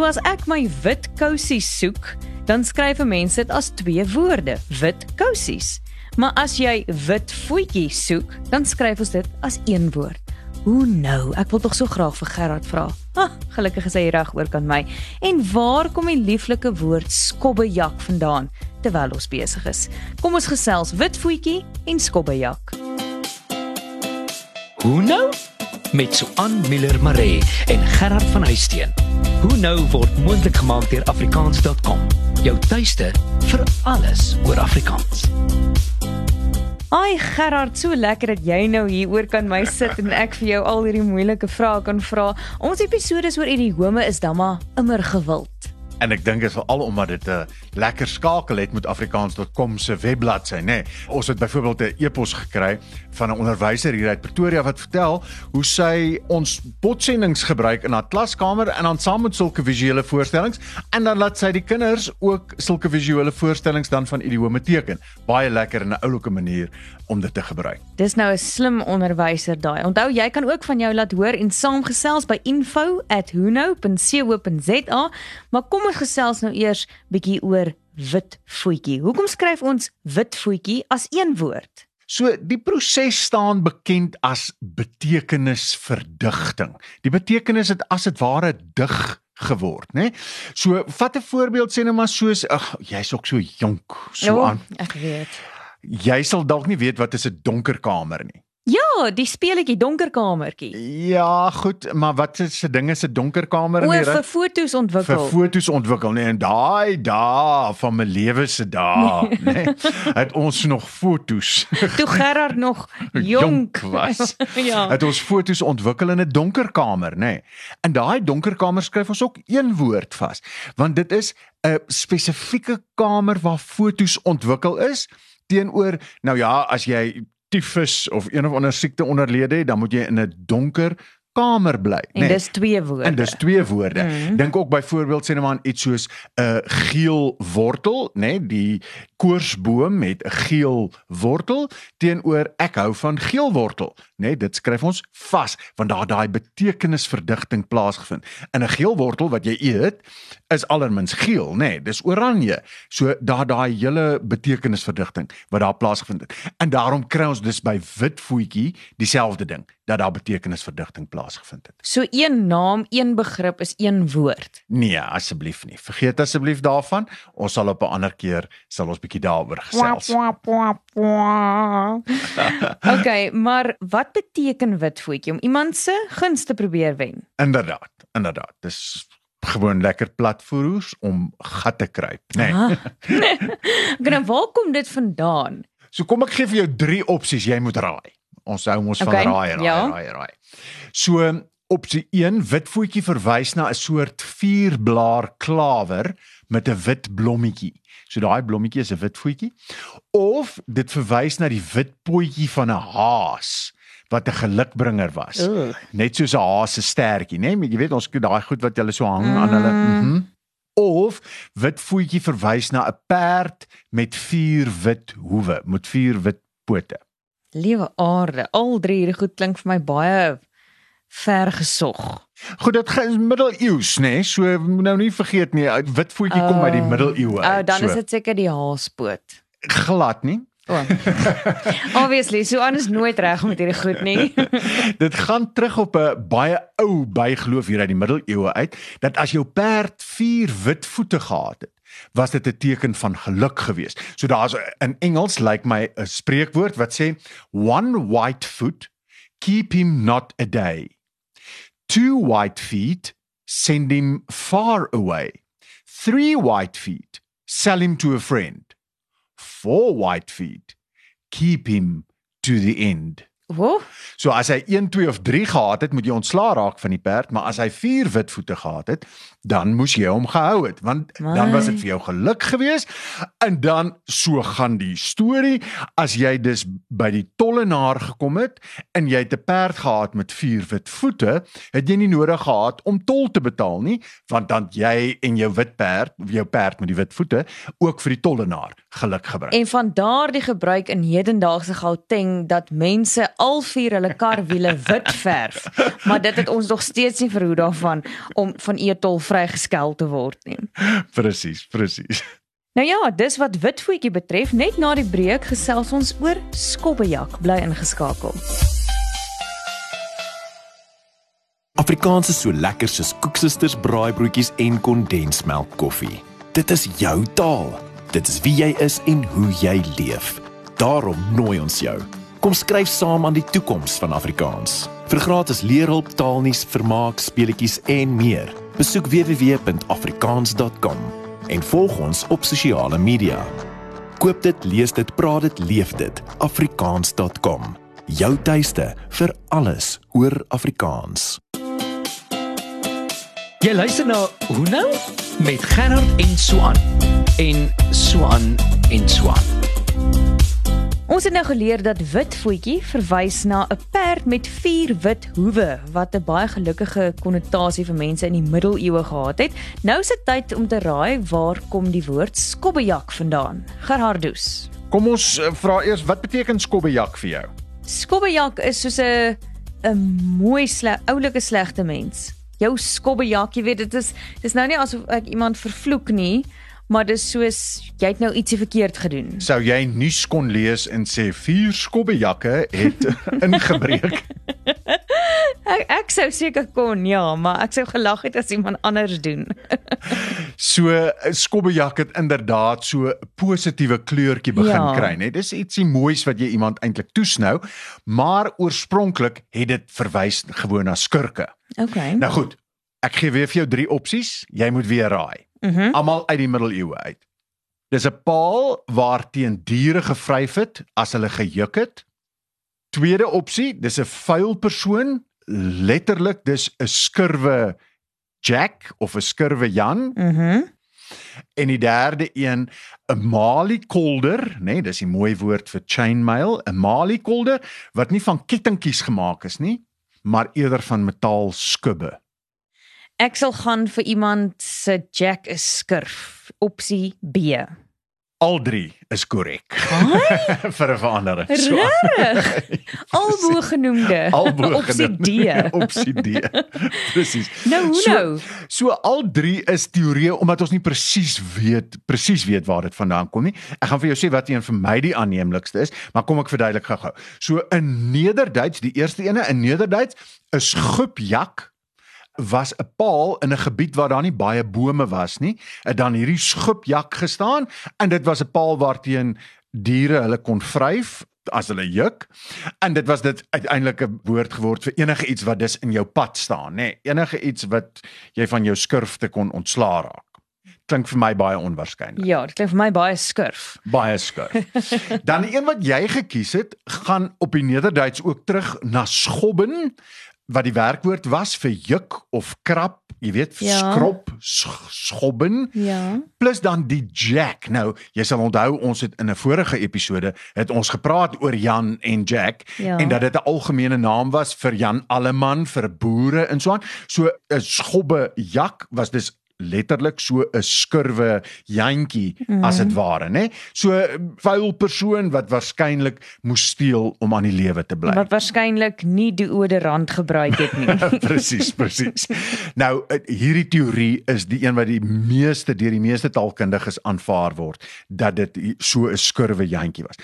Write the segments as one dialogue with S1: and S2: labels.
S1: So as ek my wit kousies soek, dan skryf mense dit as twee woorde, wit kousies. Maar as jy wit voetjie soek, dan skryf ons dit as een woord. Hoe nou? Ek wil tog so graag vir Gerard vra. Ah, gelukkig is hy reg oor kan my. En waar kom die lieflike woord skobbejak vandaan terwyl ons besig is? Kom ons gesels wit voetjie en skobbejak.
S2: Hoe nou? Met Suan Miller Maree en Gerard van Huisteen. Hoe nou word moontlik gemaak deur afrikaans.com. Jou tuiste vir alles oor Afrikaans.
S1: Ai Gerard, so lekker dat jy nou hier oor kan my sit en ek vir jou al hierdie moeilike vrae kan vra. Ons episode oor idiome is dan maar immer gewild.
S3: En ek dink dit is veral omdat dit 'n lekker skakel het met afrikaans.com se webbladsy, nê. Nee. Ons het byvoorbeeld 'n e-pos gekry van 'n onderwyser hier uit Pretoria wat vertel hoe sy ons potsendings gebruik in haar klaskamer en dan saam met sulke visuele voorstellings en dan laat sy die kinders ook sulke visuele voorstellings dan van idiome teken. Baie lekker en 'n oulike manier om dit te gebruik.
S1: Dis nou 'n slim onderwyser daai. Onthou jy kan ook van jou laat hoor en saamgesels by info@huno.co.za, maar kom ons gesels nou eers bietjie oor wit voetjie. Hoekom skryf ons wit voetjie as een woord?
S3: So die proses staan bekend as betekenisverdigting. Die betekenis het as dit ware dig geword, né? So vat 'n voorbeeld sê net maar soos ag jy's ook so jonk so
S1: Ja,
S3: aan.
S1: Ek weet.
S3: Jy sal dalk nie weet wat is 'n donker kamer nie.
S1: Ja, die speletjie donker kamertjie.
S3: Ja, goed, maar wat is se dinge se donker kamer in die
S1: vir
S3: ry?
S1: fotos
S3: vir
S1: ontwikkel.
S3: fotos ontwikkel nee en daai dae van my lewe se dae nê nee, het ons nog fotos
S1: Toe Gerard nog jonk
S3: was
S1: ja.
S3: het ons fotos ontwikkel in 'n donker kamer nê nee. en daai donker kamer skryf ons ook een woord vas want dit is 'n spesifieke kamer waar fotos ontwikkel is teenoor nou ja as jy tifus of een of ander siekte onderlede het dan moet jy in 'n donker kamer bly
S1: En dis twee woorde.
S3: En dis twee woorde.
S1: Mhm.
S3: Dink ook byvoorbeeld sê net maar iets soos 'n uh, geel wortel, nê, nee, die koorsboom met 'n geel wortel teenoor ek hou van geel wortel, nê. Nee, dit skryf ons vas want daar daai betekenisverdigting plaasgevind. In 'n geel wortel wat jy eet is allermins geel, nê. Nee, dis oranje. So daar daai hele betekenisverdigting wat daar plaasgevind het. En daarom kry ons dus by wit voetjie dieselfde ding dat daar betekenisverdigting plaasgevind het.
S1: So een naam, een begrip is een woord.
S3: Nee, asseblief nie. Vergeet asseblief daarvan. Ons sal op 'n ander keer sal ons bietjie daaroor gesels.
S1: okay, maar wat beteken wit voetjie om iemand se guns te probeer wen?
S3: Inderdaad, inderdaad. Dis gewoon lekker platvoers om gat te kruip, nê. Nee.
S1: Ah. Nou waar kom dit vandaan?
S3: So kom ek gee vir jou drie opsies, jy moet raai. Ons hou mos
S1: Okay,
S3: van raai, raai,
S1: ja.
S3: raai, raai. So opsie 1, wit voetjie verwys na 'n soort vierblaar klawer met 'n wit blommetjie. So daai blommetjie is 'n wit voetjie. Of dit verwys na die wit potjie van 'n haas wat 'n gelukbringer was.
S1: Ugh.
S3: Net soos 'n haas se stertjie, né? Nee? Jy weet ons daai goed wat hulle so hang aan hulle.
S1: Mm.
S3: Mhm. Of wit voetjie verwys na 'n perd met vier wit hoewe, met vier wit pote.
S1: Liewe aarde, al drie hierdie goed klink vir my baie ver gesog.
S3: Goed, dit is middeleeus, né? Nee? So moet nou nie vergeet nie, uit wit voetjie kom uit die
S1: Oh.
S3: middeleeue
S1: O,
S3: uit.
S1: dan
S3: so.
S1: is dit seker die haaspoot.
S3: glad nie.
S1: O. Obviously, so anders nooit reg met hierdie goed nie.
S3: Dit gaan terug op 'n baie ou bygeloof hier uit die middeleeue uit dat as jou perd vier wit voete gehad het, was dit 'n teken van geluk geweest. So daar's in Engels lyk like my 'n spreekwoord wat sê one white foot keep him not a day. Two white feet send him far away. Three white feet sell him to a friend. Four white feet keep him to the end.
S1: Wo?
S3: So as hy 1, 2 of 3 gehad het, moet jy ontslaa raak van die perd, maar as hy 4 wit voete gehad het, dan moes jy hom gehou het, want dan was dit vir jou geluk geweest. En dan so gaan die storie, as jy dus by die tollenaar gekom het en jy het 'n perd gehad met 4 wit voete, het jy nie nodig gehad om tol te betaal nie, want dan jy en jou wit perd, of jou perd met die wit voete, ook vir die tollenaar geluk gebring.
S1: En van daardie gebruik in hedendaagse Gauteng dat mense al vier hulle karwiele wit verf, maar dit het ons nog steeds nie verhoed daarvan om van e-tol vrygeskel te word nie.
S3: Presies, presies.
S1: Nou ja, dis wat witvoetjie betref, net na die breek gesels ons oor skobbejak. Bly ingeskakel.
S4: Afrikaans is so lekker soos koeksisters, braaibroodjies en kondensmelk koffie. Dit is jou taal. Dit is wie jy is en hoe jy leef. Daarom nooi ons jou. Kom skryf saam aan die toekoms van Afrikaans. Vir gratis leerhulp, taalnuus, vermaak, speletjies en meer. Besoek www.afrikaans.com en volg ons op sosiale media. Koop dit, lees dit, praat dit, leef dit. afrikaans.com. Jou tuiste vir alles oor Afrikaans.
S2: Jy luister na Hoe nou met Gerard en Swan en Swan en Swan.
S1: Ons het nou geleer dat wit voetjie verwys na 'n perd met vier wit hoewe wat 'n baie gelukkige konnotasie vir mense in die middeleeue gehad het. Nou is dit tyd om te raai waar kom die woord skobbejak vandaan. Gerhardus.
S3: Kom ons uh, vra eers wat beteken skobbejak vir jou?
S1: Skobbejak is soos 'n 'n mooi sle oulike slegte mens. Jou skobbejak, jy weet dit is dis nou nie asof ek iemand vervloek nie, maar dis soos jy het nou ietsie verkeerd gedoen.
S3: Sou jy nuus kon lees en sê vier skobbejakke het ingebreek?
S1: Ek ek sou seker kon, ja, maar ek sou gelag het as iemand anders doen.
S3: So 'n skobbejak het inderdaad so 'n positiewe kleurtjie begin
S1: Ja.
S3: kry, né? Dis ietsie moois wat jy iemand eintlik toesnou, maar oorspronklik het dit verwys gewoon na skurke.
S1: Okay.
S3: Nou goed, ek gee weer vir jou drie opsies. Jy moet weer raai.
S1: Mhm.
S3: Almal uit die middeleeue uit. Dis 'n paal waar teen diere gevryf het as hulle gejuk het. Tweede opsie, dis 'n vuil persoon, letterlik dis 'n skurwe Jack of 'n skurwe Jan
S1: Mhm.
S3: en die derde een 'n maliekolder, nê, nee, dis die mooi woord vir chainmail, 'n maliekolder wat nie van kettingkies gemaak is nie, maar eerder van metaal skubbe.
S1: Ek sal gaan vir iemand se Jack is skurf. Opsie B.
S3: Al drie is korrek. vir 'n verandering.
S1: Regtig? Albo genoemde.
S3: Albo
S1: Opsie D.
S3: Opsie D. Presies.
S1: Nou hoe
S3: So-
S1: nou?
S3: So al drie is teorieë omdat ons nie presies weet presies weet waar dit vandaan kom nie. Ek gaan vir jou sê wat een vir my die aanneemlikste is, maar kom ek verduidelik gou-gou. So in Nederduits, die eerste ene in Nederduits, 'n skubjak was 'n paal in 'n gebied waar daar nie baie bome was nie. Het dan hierdie skubjak gestaan en dit was 'n paal waarteen diere hulle kon vryf as hulle juk. En dit was dit uiteindelik 'n woord geword vir enige iets wat dis in jou pad staan, nê. Nee, enige iets wat jy van jou skurfte kon ontslaa raak. Klink vir my baie onwaarskynlik.
S1: Ja, dit klink vir my baie skurf.
S3: Baie skurf. Dan die een wat jy gekies het, gaan op die Nederduits ook terug na skobben wat die werkwoord was vir juk of krap, jy weet,
S1: Ja.
S3: skrop, sch- schobben
S1: Ja.
S3: plus dan die Jack. Nou, jy sal onthou ons het in 'n vorige episode het ons gepraat oor Jan en Jack
S1: Ja.
S3: en dat dit 'n algemene naam was vir Jan Alleman, vir boere en so aan. So 'n skobbe jak was dus letterlik so 'n skurwe jantjie mm. as dit ware, nê? So vuil persoon wat waarskynlik moes steel om aan die lewe te bly.
S1: Wat waarskynlik nie deodorant gebruik het nie.
S3: presies, presies. Nou eh, hierdie teorie is die een wat die meeste deur die meeste taalkundiges aanvaar word dat dit so 'n skurwe jantjie was.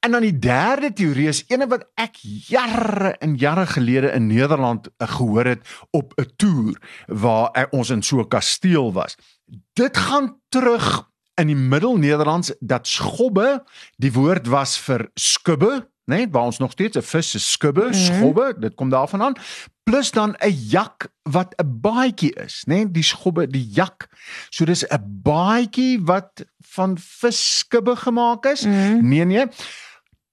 S3: En dan die derde teorie is een wat ek jare en jare gelede in Nederland eh, gehoor het op 'n toer waar ek, ons in so 'n kasteel was. Dit gaan terug in die Middel-Nederlands dat skobbe die woord was vir skubbe, né, nee, waar ons nog steeds 'n vis se skubbe, mm -hmm. skobbe, dit kom daarvan aan. Plus dan 'n jak wat 'n baadjie is, né, nee, die skobbe, die jak. So dis 'n baadjie wat van visskubbe gemaak is. Mm -hmm. Nee nee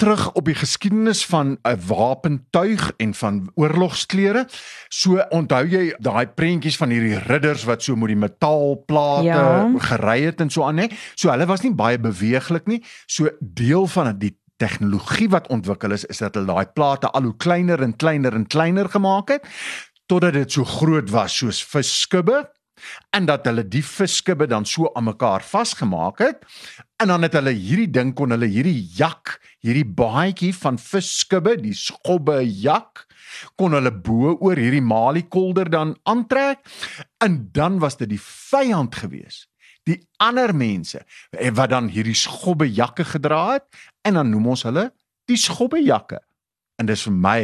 S3: terug op die geskiedenis van 'n wapentuig en van oorlogsklere. So onthou jy daai prentjies van hierdie ridders wat so met die metaalplate
S1: Ja.
S3: gery het en so aan, hè? So hulle was nie baie beweeglik nie. So deel van die tegnologie wat ontwikkel is is dat hulle daai plate al hoe kleiner en kleiner en kleiner gemaak het totdat dit so groot was soos visskubbe en dat hulle die visskubbe dan so aan mekaar vasgemaak het en dan het hulle hierdie ding kon hulle hierdie jak, hierdie baadjie van visskubbe, die skobbe jak kon hulle bo oor hierdie maliekolder dan aantrek. En dan was dit die vyand gewees die ander mense eh, wat dan hierdie skobbe jakke gedra het en dan noem ons hulle die skobbe jakke en dis vir my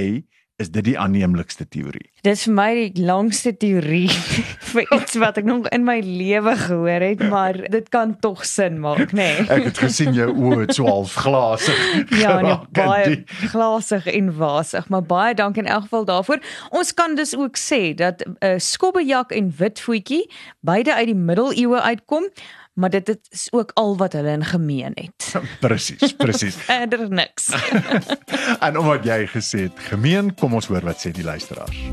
S3: is dit die aanneemlikste teorie.
S1: Dis vir my die langste teorie vir iets wat ek nog in my lewe gehoor het, maar dit kan tog sin maak, nê? Nee.
S3: Ek het gesien jou oë het so half glasig.
S1: Ja, nee, baie
S3: die-
S1: glasig en wasig, maar baie dankie in elk geval daarvoor. Ons kan dus ook sê dat 'n uh, skobbejak en wit voetjie beide uit die middeleeue uitkom, maar dit is ook al wat hulle in gemeen het.
S3: Presies, presies.
S1: Verder niks.
S3: en omdat jy gesê het gemeen, kom ons hoor wat sê die luisteraars.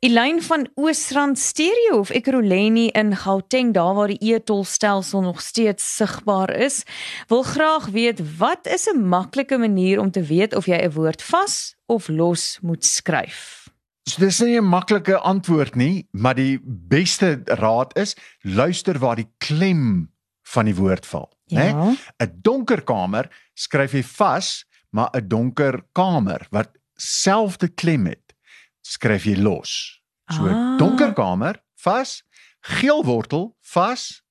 S1: Elyn van Oosrand Stereo of Ekurhuleni in Gauteng, daar waar die e-tolstelsel nog steeds sigbaar is, wil graag weet wat is 'n maklike manier om te weet of jy 'n woord vas of los moet skryf?
S3: So dis nie 'n maklike antwoord nie, maar die beste raad is luister waar die klem van die woord val, né?
S1: Ja.
S3: 'n Donker kamer skryf jy vas, maar 'n donker kamer wat selfde klem het, skryf jy los. So
S1: Ah.
S3: donker kamer vas, geel wortel vas,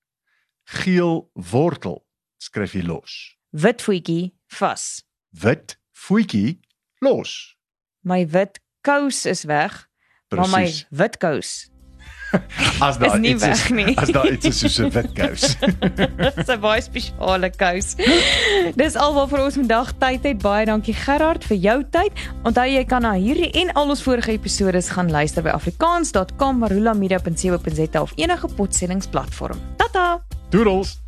S3: geel wortel skryf jy los.
S1: Wit voetjie vas.
S3: Wit voetjie los.
S1: My wit kous is weg, maar my wit kous
S3: As
S1: is
S3: daar
S1: nie
S3: iets
S1: weg nie.
S3: As daar iets is soos 'n wit kous.
S1: Dis 'n baie spesiale kous. Dis alwaar vir ons vandag tyd het. Baie dankie Gerard vir jou tyd. Onthou jy kan na hierdie en al ons vorige episode gaan luister by afrikaans.com, marulamedia.co.za of enige potstellingsplatform. Tata.
S3: Doodles.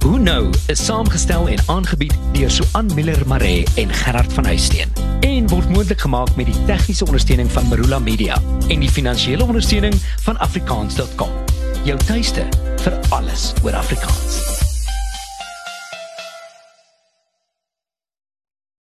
S2: Hoe nou is saamgestel en aangebied deur Suan Miller Maree en Gerard van Huisteen en word moontlik gemaak met die tegniese ondersteuning van Marula Media en die finansiële ondersteuning van afrikaans.com. Jou tuiste vir alles oor Afrikaans.